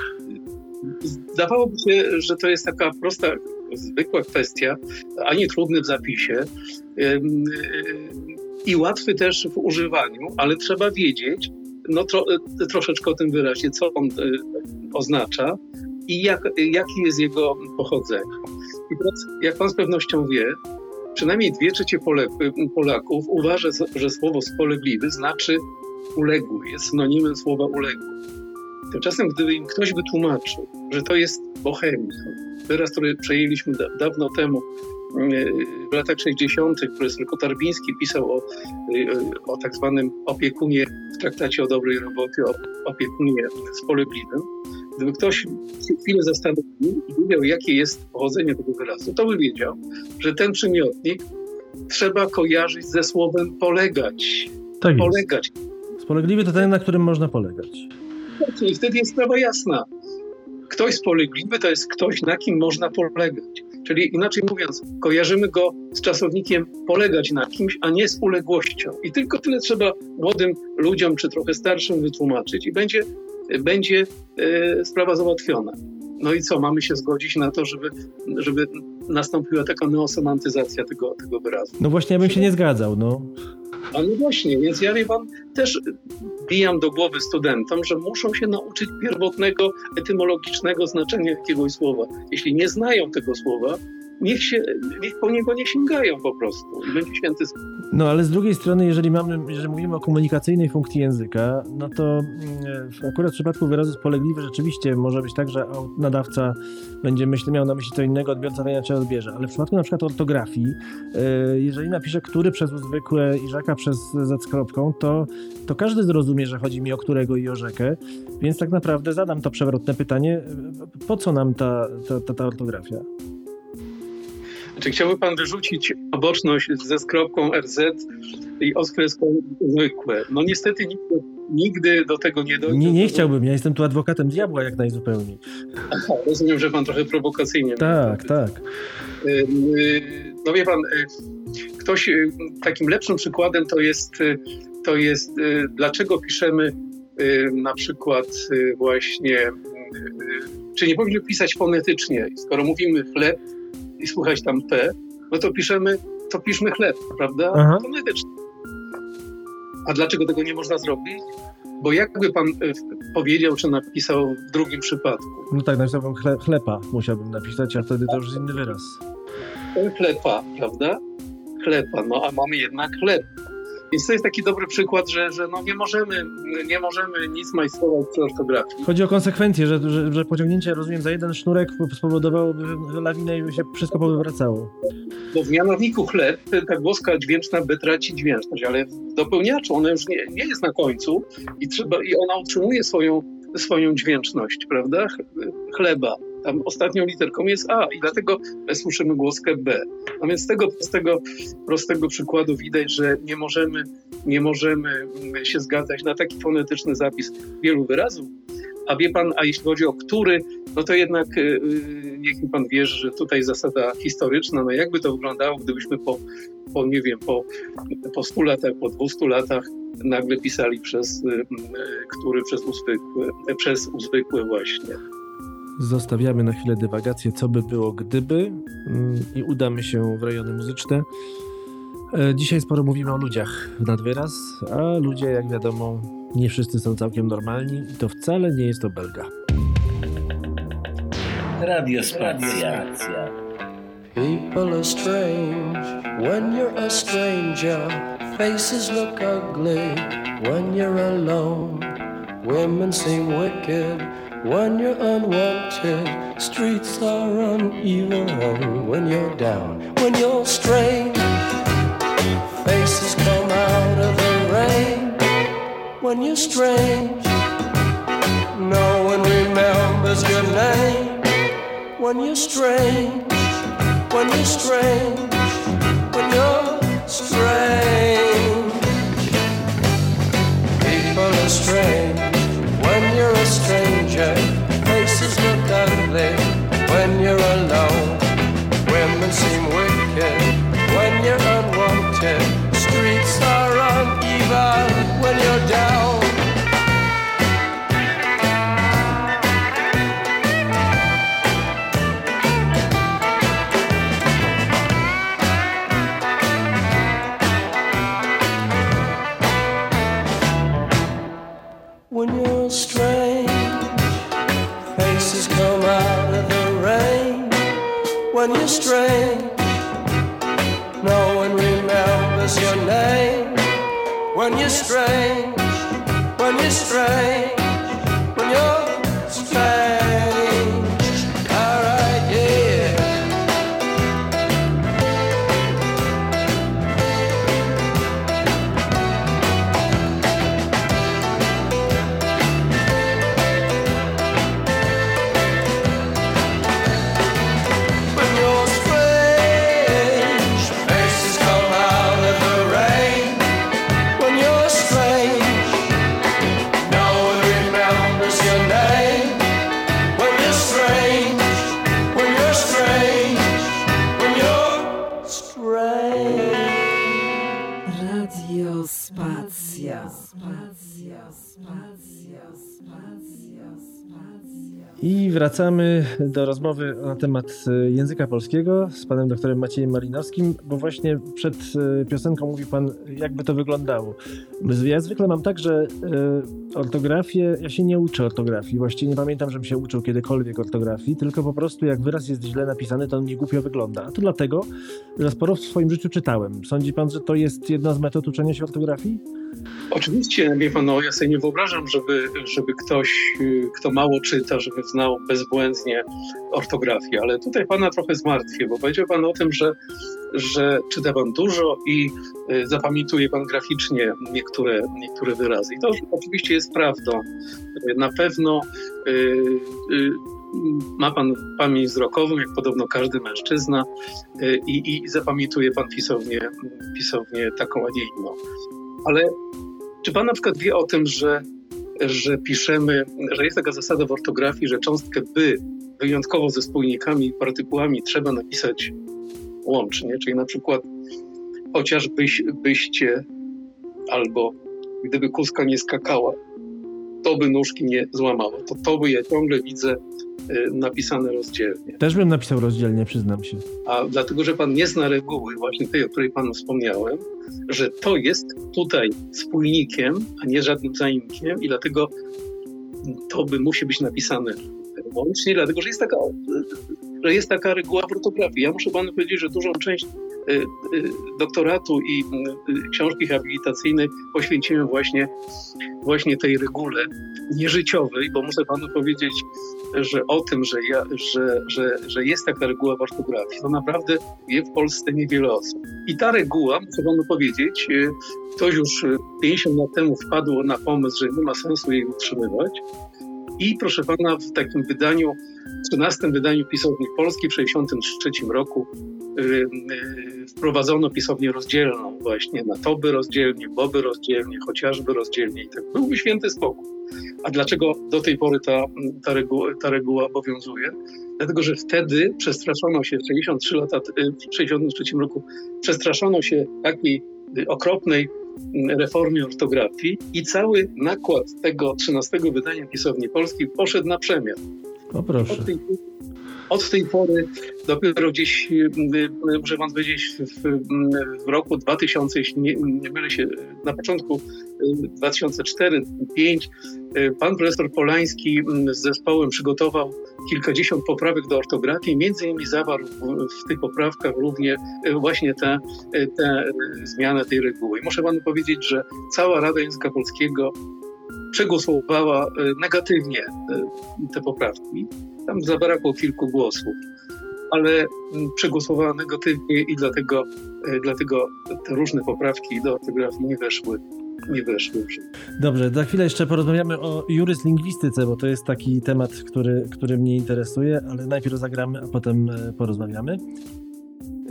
S5: Zdawałoby się, że to jest taka prosta, zwykła kwestia, ani trudny w zapisie i łatwy też w używaniu, ale trzeba wiedzieć, no tro, troszeczkę o tym wyraźnie, co on oznacza i jak, jaki jest jego pochodzenie. I teraz, jak pan z pewnością wie, przynajmniej dwie trzecie Polaków uważa, że słowo spolegliwy znaczy uległy, jest synonimem słowa uległy. Tymczasem, gdyby im ktoś wytłumaczył, że to jest bohemia, wyraz, który przejęliśmy da dawno temu w latach 60. profesor Kotarbiński pisał o, o tak zwanym opiekunie w traktacie o dobrej robocie, o opiekunie spolegliwym. Gdyby ktoś się chwilę zastanowił i wiedział, jakie jest pochodzenie tego wyrazu, to by wiedział, że ten przymiotnik trzeba kojarzyć ze słowem polegać.
S4: Tak
S5: polegać.
S4: Jest. Spolegliwy to ten, na którym można polegać.
S5: I wtedy jest sprawa jasna. Ktoś spolegliwy to jest ktoś, na kim można polegać. Czyli inaczej mówiąc, kojarzymy go z czasownikiem polegać na kimś, a nie z uległością. I tylko tyle trzeba młodym ludziom, czy trochę starszym wytłumaczyć i będzie, będzie e, sprawa załatwiona. No i co, mamy się zgodzić na to, żeby, żeby nastąpiła taka neosemantyzacja tego, tego wyrazu.
S4: No właśnie, ja bym się nie zgadzał, no.
S5: A no właśnie, więc ja wie pan, też bijam do głowy studentom, że muszą się nauczyć pierwotnego, etymologicznego znaczenia jakiegoś słowa. Jeśli nie znają tego słowa, niech, się, niech po niego nie sięgają po prostu. Będzie święty
S4: No ale z drugiej strony, jeżeli, mamy, jeżeli mówimy o komunikacyjnej funkcji języka, no to mm, akurat w przypadku wyrazu spolegliwy rzeczywiście może być tak, że nadawca będzie myśl, miał na myśli co innego, odbiorca inaczej odbierze, ale w przypadku na przykład ortografii, y, jeżeli napiszę który przez zwykłe i rzeka przez z kropką, to, to każdy zrozumie, że chodzi mi o którego i o rzekę, więc tak naprawdę zadam to przewrotne pytanie, po co nam ta, ta, ta, ta ortografia?
S5: Czy chciałby pan wyrzucić oboczność ze skropką RZ i oskreską zwykłe? No niestety nigdy, nigdy do tego nie dojdzie.
S4: Nie, nie chciałbym, ja jestem tu adwokatem diabła jak najzupełniej.
S5: Aha, rozumiem, że pan trochę prowokacyjnie.
S4: Tak, tak.
S5: No wie pan, ktoś, takim lepszym przykładem to jest, to jest dlaczego piszemy na przykład właśnie, czy nie powinniśmy pisać fonetycznie, skoro mówimy chleb, i słuchać tam P, no to piszemy, to piszmy chleb, prawda?
S4: Aha.
S5: A dlaczego tego nie można zrobić? Bo jakby pan powiedział, czy napisał w drugim przypadku?
S4: No tak, napisałbym chle, chlepa, musiałbym napisać, a wtedy to już inny wyraz.
S5: Chlepa, prawda? Chlepa, no a mamy jednak chleb. Więc to jest taki dobry przykład, że, że no nie, możemy, nie możemy nic majstrować przy ortografii.
S4: Chodzi o konsekwencje, że, że, że pociągnięcie, rozumiem, za jeden sznurek spowodowałoby lawinę i by się wszystko powywracało.
S5: Bo w mianowniku chleb ta głoska dźwięczna by traci dźwięczność, ale w dopełniaczu ona już nie, nie jest na końcu i, trzeba, i ona utrzymuje swoją, swoją dźwięczność, prawda? Chleba. Tam ostatnią literką jest A i dlatego słyszymy głoskę B. A więc z tego, z tego prostego przykładu widać, że nie możemy, nie możemy się zgadzać na taki fonetyczny zapis wielu wyrazów, a wie pan, a jeśli chodzi o który, no to jednak niech mi pan wierzy, że tutaj zasada historyczna, no jakby to wyglądało, gdybyśmy po, po nie wiem, po, po 100 latach, po 200 latach nagle pisali przez który, przez uzwykłe, przez uzwykłe właśnie.
S4: Zostawiamy na chwilę dywagację, co by było gdyby mm, i udamy się w rejony muzyczne. E, dzisiaj sporo mówimy o ludziach nad wyraz, a ludzie, jak wiadomo, nie wszyscy są całkiem normalni i to wcale nie jest to Belga.
S9: Radiospacja.
S10: People are strange when you're a stranger. Faces look ugly when you're alone. Women seem wicked when you're unwanted. Streets are uneven when you're down. When you're strange, faces come out of the rain. When you're strange, no one remembers your name. When you're strange, when you're strange, when you're strange. Seem when you're strange. When you're strange.
S4: Wracamy do rozmowy na temat e, języka polskiego z panem doktorem Maciejem Malinowskim, bo właśnie przed e, piosenką mówi pan, jakby to wyglądało. Ja zwykle mam tak, że e, ortografię, ja się nie uczę ortografii, właściwie nie pamiętam, żebym się uczył kiedykolwiek ortografii, tylko po prostu jak wyraz jest źle napisany, to on nie głupio wygląda. A to dlatego, że sporo w swoim życiu czytałem. Sądzi pan, że to jest jedna z metod uczenia się ortografii?
S5: Oczywiście, wie pan, no, ja sobie nie wyobrażam, żeby, żeby ktoś, y, kto mało czyta, żeby znał bezbłędnie ortografię, ale tutaj pana trochę zmartwię, bo powiedział pan o tym, że, że czyta pan dużo i y, zapamiętuje pan graficznie niektóre, niektóre wyrazy. I to oczywiście jest prawdą. Y, Na pewno y, y, ma pan pamięć wzrokową, jak podobno każdy mężczyzna y, i, i zapamiętuje pan pisownię, pisownię taką, a nie inną. Ale czy pan na przykład wie o tym, że, że piszemy, że jest taka zasada w ortografii, że cząstkę by wyjątkowo ze spójnikami i partykułami trzeba napisać łącznie, czyli na przykład chociażbyś, byście albo gdyby kuska nie skakała, to by nóżki nie złamało. To to by ja ciągle widzę napisane rozdzielnie.
S4: Też bym napisał rozdzielnie, przyznam się.
S5: A dlatego, że pan nie zna reguły, właśnie tej, o której panu wspomniałem, że to jest tutaj spójnikiem, a nie żadnym zaimkiem i dlatego to by musi być napisane łącznie, dlatego, że jest taka, że jest taka reguła w ortografii. Ja muszę panu powiedzieć, że dużą część y, y, doktoratu i y, książki habilitacyjnej poświęciłem właśnie, właśnie tej regule nieżyciowej, bo muszę panu powiedzieć, że o tym, że, ja, że, że, że jest taka reguła w ortografii, to naprawdę wie w Polsce niewiele osób. I ta reguła, muszę panu powiedzieć, ktoś już y, 50 lat temu wpadł na pomysł, że nie ma sensu jej utrzymywać, I proszę pana, w takim wydaniu, 13 wydaniu pisowni Polski w 1963 roku yy, wprowadzono pisownię rozdzielną właśnie na toby rozdzielnie, boby rozdzielnie, chociażby rozdzielnie i tak. Byłby święty spokój. A dlaczego do tej pory ta, ta, reguła, ta reguła obowiązuje? Dlatego, że wtedy przestraszono się, w 63 lata, w 63 roku przestraszono się takiej okropnej reformie ortografii i cały nakład tego 13 wydania pisowni polskiej poszedł na przemian.
S4: O proszę.
S5: Od tej, od tej pory dopiero gdzieś, muszę wam powiedzieć, w, w roku 2000, jeśli nie, nie mylę się, na początku 2004-2005 pan profesor Polański z zespołem przygotował kilkadziesiąt poprawek do ortografii, między innymi zawarł w, tych poprawkach również właśnie tę te, te zmianę tej reguły. I muszę panu powiedzieć, że cała Rada Języka Polskiego przegłosowała negatywnie te poprawki. Tam zabrakło kilku głosów, ale przegłosowała negatywnie i dlatego, dlatego te różne poprawki do ortografii nie weszły nie weszły.
S4: Dobrze, za chwilę jeszcze porozmawiamy o juryslingwistyce, bo to jest taki temat, który, który mnie interesuje, ale najpierw zagramy, a potem porozmawiamy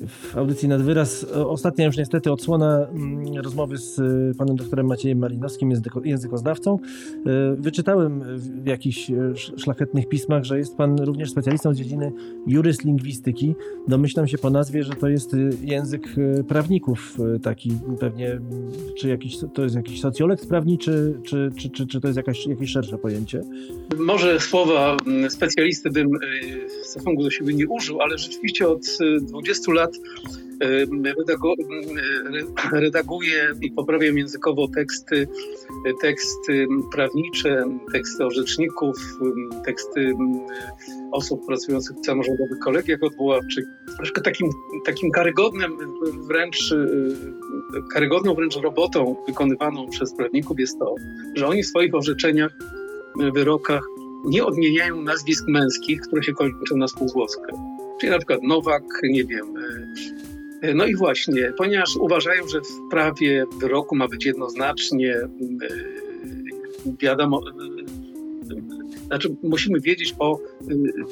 S4: w audycji nad wyraz. Ostatnia już niestety odsłona mm, rozmowy z y, panem doktorem Maciejem Malinowskim, językoznawcą. Y, wyczytałem w jakichś szlachetnych pismach, że jest pan również specjalistą z dziedziny juryslingwistyki. Domyślam się po nazwie, że to jest język prawników taki pewnie, czy jakiś, to jest jakiś socjolog prawniczy, czy, czy, czy, czy to jest jakaś, jakieś szersze pojęcie?
S5: Może słowa mm, specjalisty bym w stosunku do siebie nie użył, ale rzeczywiście od 20 lat redaguję i poprawiam językowo teksty, teksty prawnicze, teksty orzeczników, teksty osób pracujących w samorządowych kolegiach odwoławczych. Troszkę takim, takim karygodnym wręcz, karygodną wręcz robotą wykonywaną przez prawników jest to, że oni w swoich orzeczeniach, wyrokach nie odmieniają nazwisk męskich, które się kończą na spółgłoskę. Czyli na przykład Nowak, nie wiem. No i właśnie, ponieważ uważają, że w prawie wyroku ma być jednoznacznie wiadomo, znaczy musimy wiedzieć o,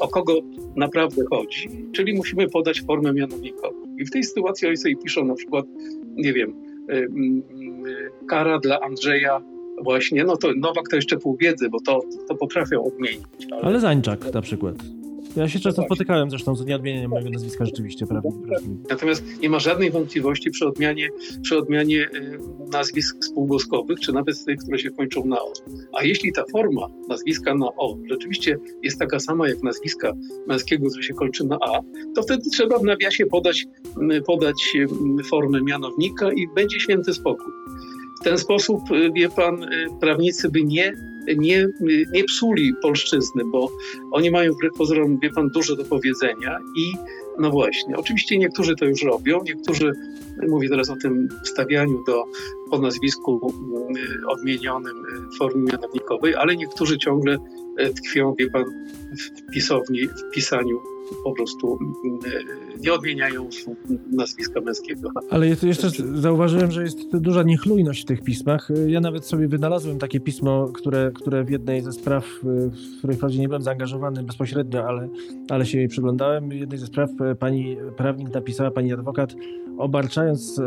S5: o kogo naprawdę chodzi, czyli musimy podać formę mianownikową. I w tej sytuacji oni sobie piszą na przykład, nie wiem, kara dla Andrzeja właśnie, no to Nowak to jeszcze pół wiedzy, bo to, to potrafią odmienić.
S4: Ale, ale Zańczak na przykład. Ja się często spotykałem zresztą z nieodmienieniem mojego nazwiska rzeczywiście, prawda?
S5: Natomiast nie ma żadnej wątpliwości przy odmianie, przy odmianie y, nazwisk spółgłoskowych, czy nawet tych, które się kończą na O. A jeśli ta forma nazwiska na O rzeczywiście jest taka sama jak nazwiska męskiego, które się kończy na A, to wtedy trzeba w nawiasie podać, podać formę mianownika i będzie święty spokój. W ten sposób, wie pan, prawnicy by nie nie, nie psuli polszczyzny, bo oni mają wbrew pozorom, wie pan, dużo do powiedzenia i no właśnie, oczywiście niektórzy to już robią, niektórzy, mówię teraz o tym wstawianiu do, po nazwisku mm, odmienionym w formie mianownikowej, ale niektórzy ciągle tkwią, wie pan, w pisowni, w pisaniu po prostu mm, nie odmieniają nazwiska męskiego.
S4: Ale jeszcze zauważyłem, że jest duża niechlujność w tych pismach. Ja nawet sobie wynalazłem takie pismo, które, które w jednej ze spraw, w której wprawdzie nie byłem zaangażowany bezpośrednio, ale, ale się jej przyglądałem. W jednej ze spraw pani prawnik napisała, pani adwokat, obarczając,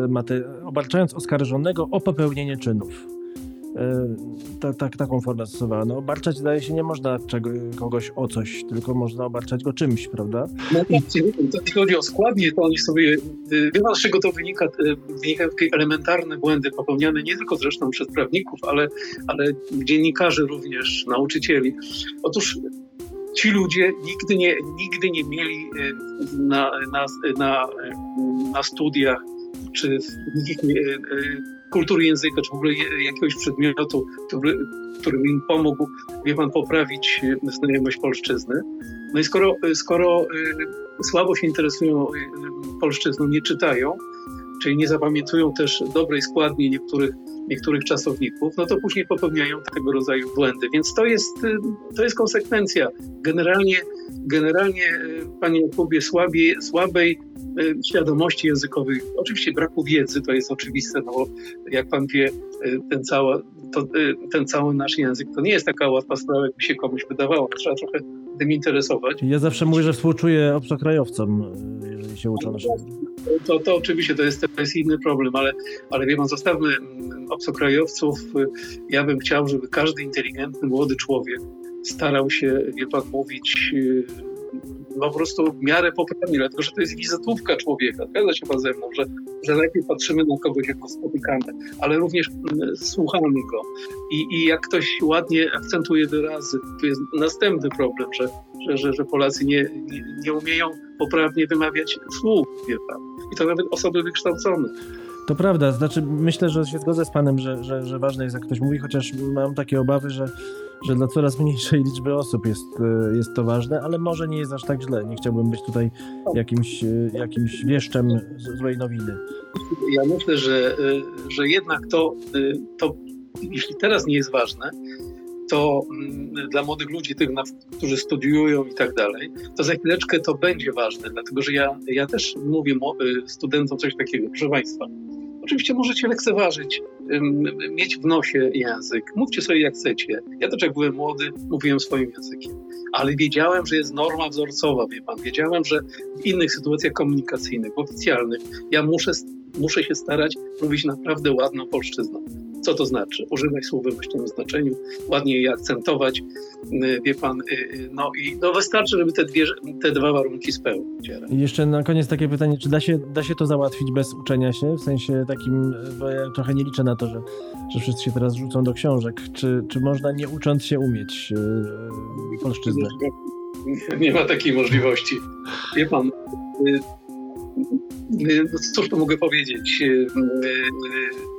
S4: obarczając oskarżonego o popełnienie czynów. E, ta, ta, taką formę stosowała. No, obarczać zdaje się nie można czego, kogoś o coś, tylko można obarczać go czymś, prawda?
S5: No, jeśli chodzi o składnie, to oni sobie, y, wie pan z czego to wynika? Y, Wynikają takie elementarne błędy popełniane nie tylko zresztą przez prawników, ale, ale dziennikarzy również, nauczycieli. Otóż ci ludzie nigdy nie, nigdy nie mieli y, na, na, na, na studiach czy kultury języka, czy w ogóle jakiegoś przedmiotu, który, który im pomógł, wie pan, poprawić znajomość polszczyzny. No i skoro, skoro e, słabo się interesują e, polszczyzną, nie czytają, czyli nie zapamiętują też dobrej składni niektórych, niektórych czasowników, no to później popełniają tego rodzaju błędy. Więc to jest, y, to jest konsekwencja. Generalnie, generalnie y, panie Jakubie, słabej, słabej świadomości językowej, oczywiście braku wiedzy, to jest oczywiste, no bo jak pan wie, ten cały, to, ten cały nasz język to nie jest taka łatwa sprawa, jakby się komuś wydawało. Trzeba trochę tym interesować.
S4: Ja zawsze mówię, że współczuję obcokrajowcom, jeżeli się uczą naszego
S5: to, to oczywiście to jest, to jest inny problem, ale, ale wie pan, zostawmy mm, obcokrajowców. Ja bym chciał, żeby każdy inteligentny młody człowiek starał się, wie pan, mówić y, no po prostu w miarę poprawnie, dlatego że to jest wizytówka człowieka. Zgadza się pan ze mną, że, że najpierw patrzymy na kogoś, jak go spotykamy, ale również mm, słuchamy go. I, I jak ktoś ładnie akcentuje wyrazy, to jest następny problem, że, że, że, że Polacy nie, nie, nie umieją poprawnie wymawiać słów, wie pan. I to nawet osoby wykształcone.
S4: To prawda, znaczy myślę, że się zgodzę z panem, że, że, że ważne jest jak ktoś mówi, chociaż mam takie obawy, że, że dla coraz mniejszej liczby osób jest, e, jest to ważne, ale może nie jest aż tak źle. Nie chciałbym być tutaj jakimś, e, jakimś wieszczem złej nowiny.
S5: Ja myślę, że, e, że jednak to, to, jeśli teraz nie jest ważne, to mm, dla młodych ludzi, tych, którzy studiują i tak dalej, to za chwileczkę to będzie ważne, dlatego że ja, ja też mówię studentom coś takiego, proszę Państwa. Oczywiście możecie lekceważyć, mieć w nosie język, mówcie sobie jak chcecie. Ja też jak byłem młody, mówiłem swoim językiem, ale wiedziałem, że jest norma wzorcowa, wie pan. Wiedziałem, że w innych sytuacjach komunikacyjnych, oficjalnych, ja muszę, muszę się starać mówić naprawdę ładną polszczyzną. Co to znaczy? Używać słów we właściwym znaczeniu, ładnie je akcentować, y, wie pan, y, y, no i no wystarczy, żeby te, dwie, te dwa warunki spełnić.
S4: I jeszcze na koniec takie pytanie, czy da się, da się to załatwić bez uczenia się? W sensie takim, bo ja trochę nie liczę na to, że, że wszyscy się teraz rzucą do książek. Czy, czy można nie ucząc się umieć yy, polszczyznę?
S5: Nie, nie ma takiej możliwości. Wie pan, no cóż tu mogę powiedzieć?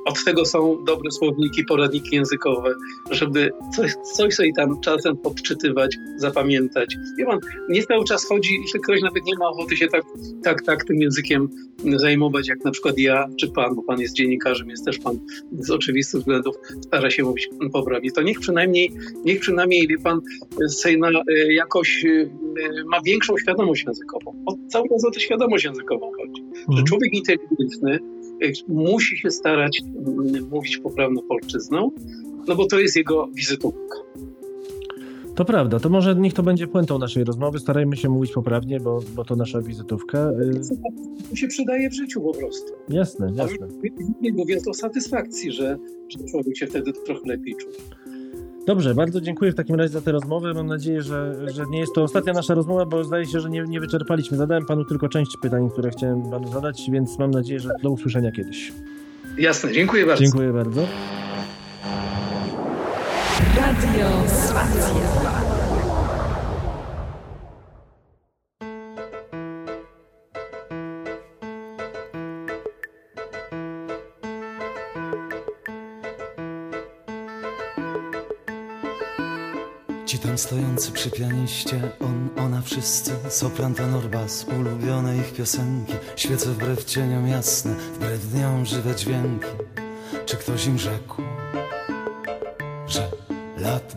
S5: Od tego są dobre słowniki, poradniki językowe, żeby coś, coś sobie tam czasem podczytywać, zapamiętać. Wie pan, nie cały czas chodzi, jeśli ktoś nawet nie ma ochoty się tak, tak, tak tym językiem zajmować, jak na przykład ja czy pan, bo pan jest dziennikarzem, jest też pan z oczywistych względów stara się mówić poprawnie, to niech przynajmniej, niech przynajmniej, wie pan, Sejna e, jakoś e, ma większą świadomość językową. O, cały czas o tę świadomość językową chodzi. Że mhm. człowiek inteligentny musi się starać mówić poprawną polszczyzną, no bo to jest jego wizytówka.
S4: To prawda, to może niech to będzie puentą naszej rozmowy. Starajmy się mówić poprawnie, bo, bo to nasza wizytówka.
S5: To się przydaje w życiu po prostu.
S4: Jasne, jasne.
S5: Nie mówiąc o satysfakcji, że, że człowiek się wtedy trochę lepiej czuje.
S4: Dobrze, bardzo dziękuję w takim razie za tę rozmowę. Mam nadzieję, że, że nie jest to ostatnia nasza rozmowa, bo zdaje się, że nie, nie wyczerpaliśmy. Zadałem panu tylko część pytań, które chciałem panu zadać, więc mam nadzieję, że do usłyszenia kiedyś.
S5: Jasne, dziękuję bardzo.
S4: Dziękuję bardzo. Radio Spacja.
S11: Tam stojący przy pianiście, on, ona, wszyscy Sopran, tenor, bas, ulubione ich piosenki Świece wbrew cieniom jasne, wbrew dniom żywe dźwięki. Czy ktoś im rzekł, że lat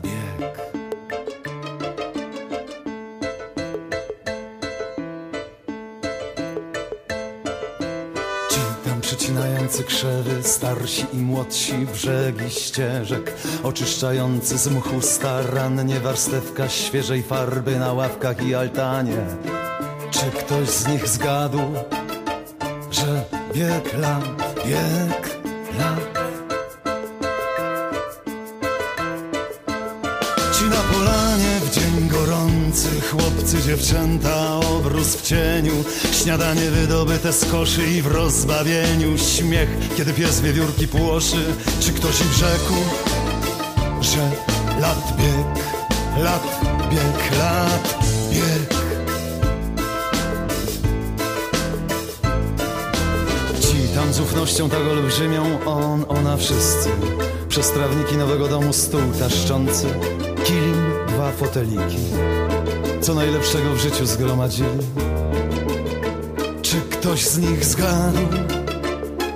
S11: starsi i młodsi brzegi ścieżek, oczyszczający z mchu starannie warstewka świeżej farby na ławkach i altanie. Czy ktoś z nich zgadł, że bieg lat, bieg lat chłopcy, dziewczęta, obrus w cieniu. Śniadanie wydobyte z koszy i w rozbawieniu. Śmiech, kiedy pies wiewiórki płoszy. Czy ktoś im rzekł, że lat bieg, lat bieg, lat bieg. Ci tam z ufnością tak olbrzymią On, ona, wszyscy. Przez trawniki nowego domu stół taszczący. Kilim, dwa foteliki co najlepszego w życiu zgromadzili. Czy ktoś z nich zgadł,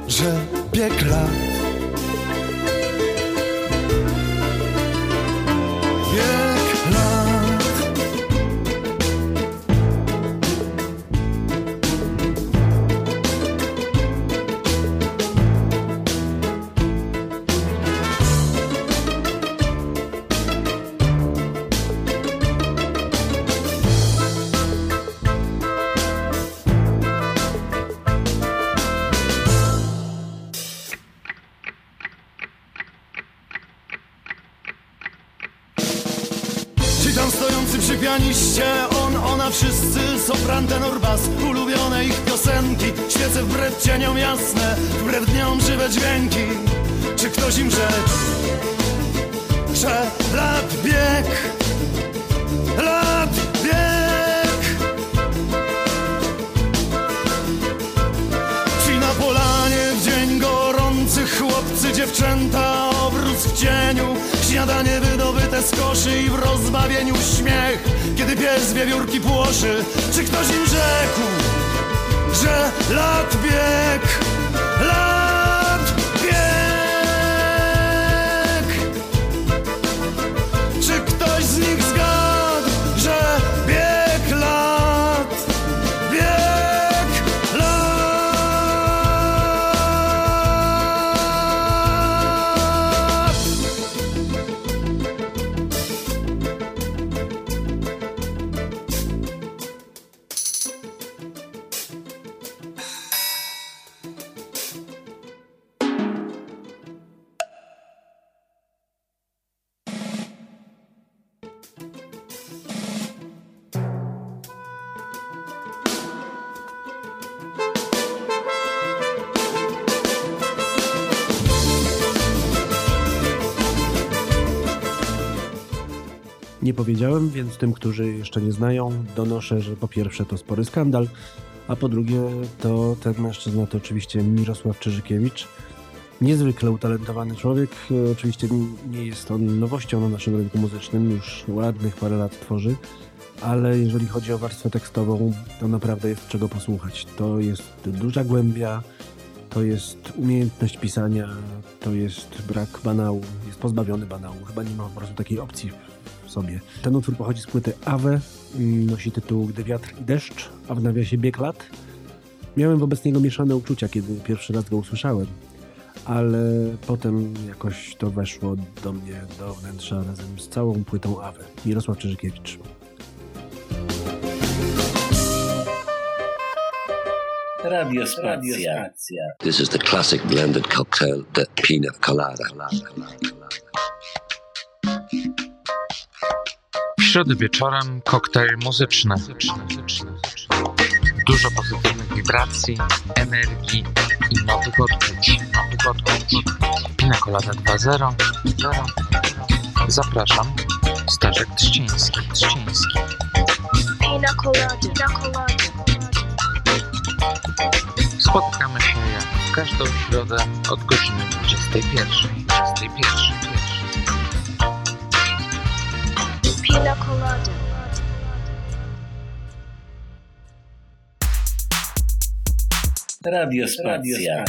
S12: że bieg lat dziewczęta Obróz w cieniu Śniadanie wydobyte z koszy I w rozbawieniu śmiech. Kiedy pies wiewiórki płoszy Czy ktoś im rzekł Że lat bieg
S4: więc tym, którzy jeszcze nie znają, donoszę, że po pierwsze to spory skandal, a po drugie to ten mężczyzna to oczywiście Mirosław Czyżykiewicz. Niezwykle utalentowany człowiek. E, Oczywiście nie jest on nowością na naszym rynku muzycznym, już ładnych parę lat tworzy, ale jeżeli chodzi o warstwę tekstową, to naprawdę jest czego posłuchać. To jest duża głębia, to jest umiejętność pisania, to jest brak banału, jest pozbawiony banału. Chyba nie ma po prostu takiej opcji sobie. Ten utwór pochodzi z płyty Awe, mm, nosi tytuł Gdy wiatr i deszcz, a w nawiasie bieg lat. Miałem wobec niego mieszane uczucia, kiedy pierwszy raz go usłyszałem, ale potem jakoś to weszło do mnie do wnętrza razem z całą płytą Awe. Mirosław Czyżykiewicz.
S9: Radio Spacja.
S13: This is the classic blended cocktail, the pina colada.
S14: Środę wieczorem koktajl muzyczny. Dużo pozytywnych wibracji, energii i nowych odczuć. Nowych odczuć. Pina Colada 2.0. Zapraszam. Staszek Trzciński. Trzciński.
S15: Pina colada.
S14: Spotykamy się jak w każdą środę od godziny 21. 21.
S15: Pina colada.
S9: Radio Spacja.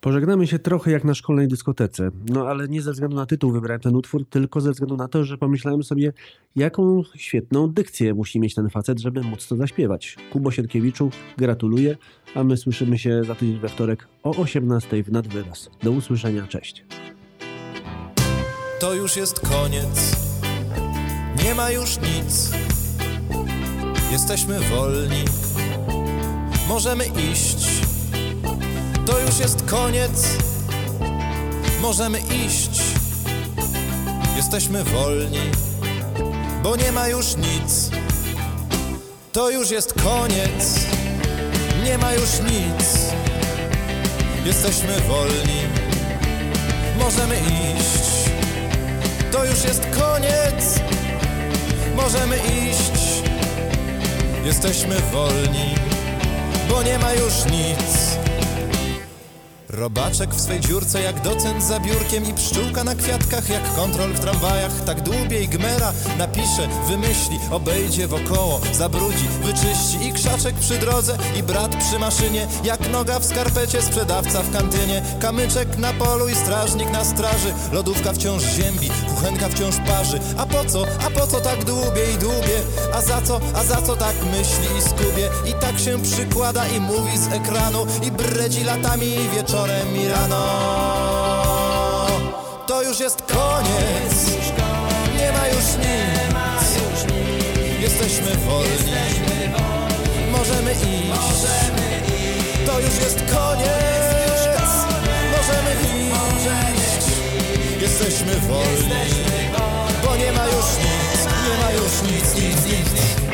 S4: Pożegnamy się trochę jak na szkolnej dyskotece. No ale nie ze względu na tytuł wybrałem ten utwór, tylko ze względu na to, że pomyślałem sobie, jaką świetną dykcję musi mieć ten facet, żeby móc to zaśpiewać. Kubo Sienkiewiczu, gratuluję, a my słyszymy się za tydzień we wtorek o 18 w nadwyraz. Do usłyszenia, cześć.
S16: To już jest koniec, nie ma już nic. Jesteśmy wolni, możemy iść. To już jest koniec, możemy iść. Jesteśmy wolni, bo nie ma już nic. To już jest koniec, nie ma już nic. Jesteśmy wolni, możemy iść. To już jest koniec, możemy iść. Jesteśmy wolni, bo nie ma już nic. Robaczek w swej dziurce jak docent za biurkiem i pszczółka na kwiatkach jak kontrol w tramwajach. Tak dłubie i gmera napisze, wymyśli, obejdzie wokoło, zabrudzi, wyczyści i krzaczek przy drodze i brat przy maszynie, jak noga w skarpecie, sprzedawca w kantynie, kamyczek na polu i strażnik na straży, lodówka wciąż ziębi, kuchenka wciąż parzy. A po co, a po co tak dłubie i dłubie? A za co, a za co tak myśli i skubie? I tak się przykłada i mówi z ekranu i bredzi latami i wieczorem i rano. To już jest koniec, nie ma już nic, jesteśmy wolni, możemy iść. To już jest koniec, możemy iść, jesteśmy wolni, bo nie ma już nic, nie ma już nic, nic, nic.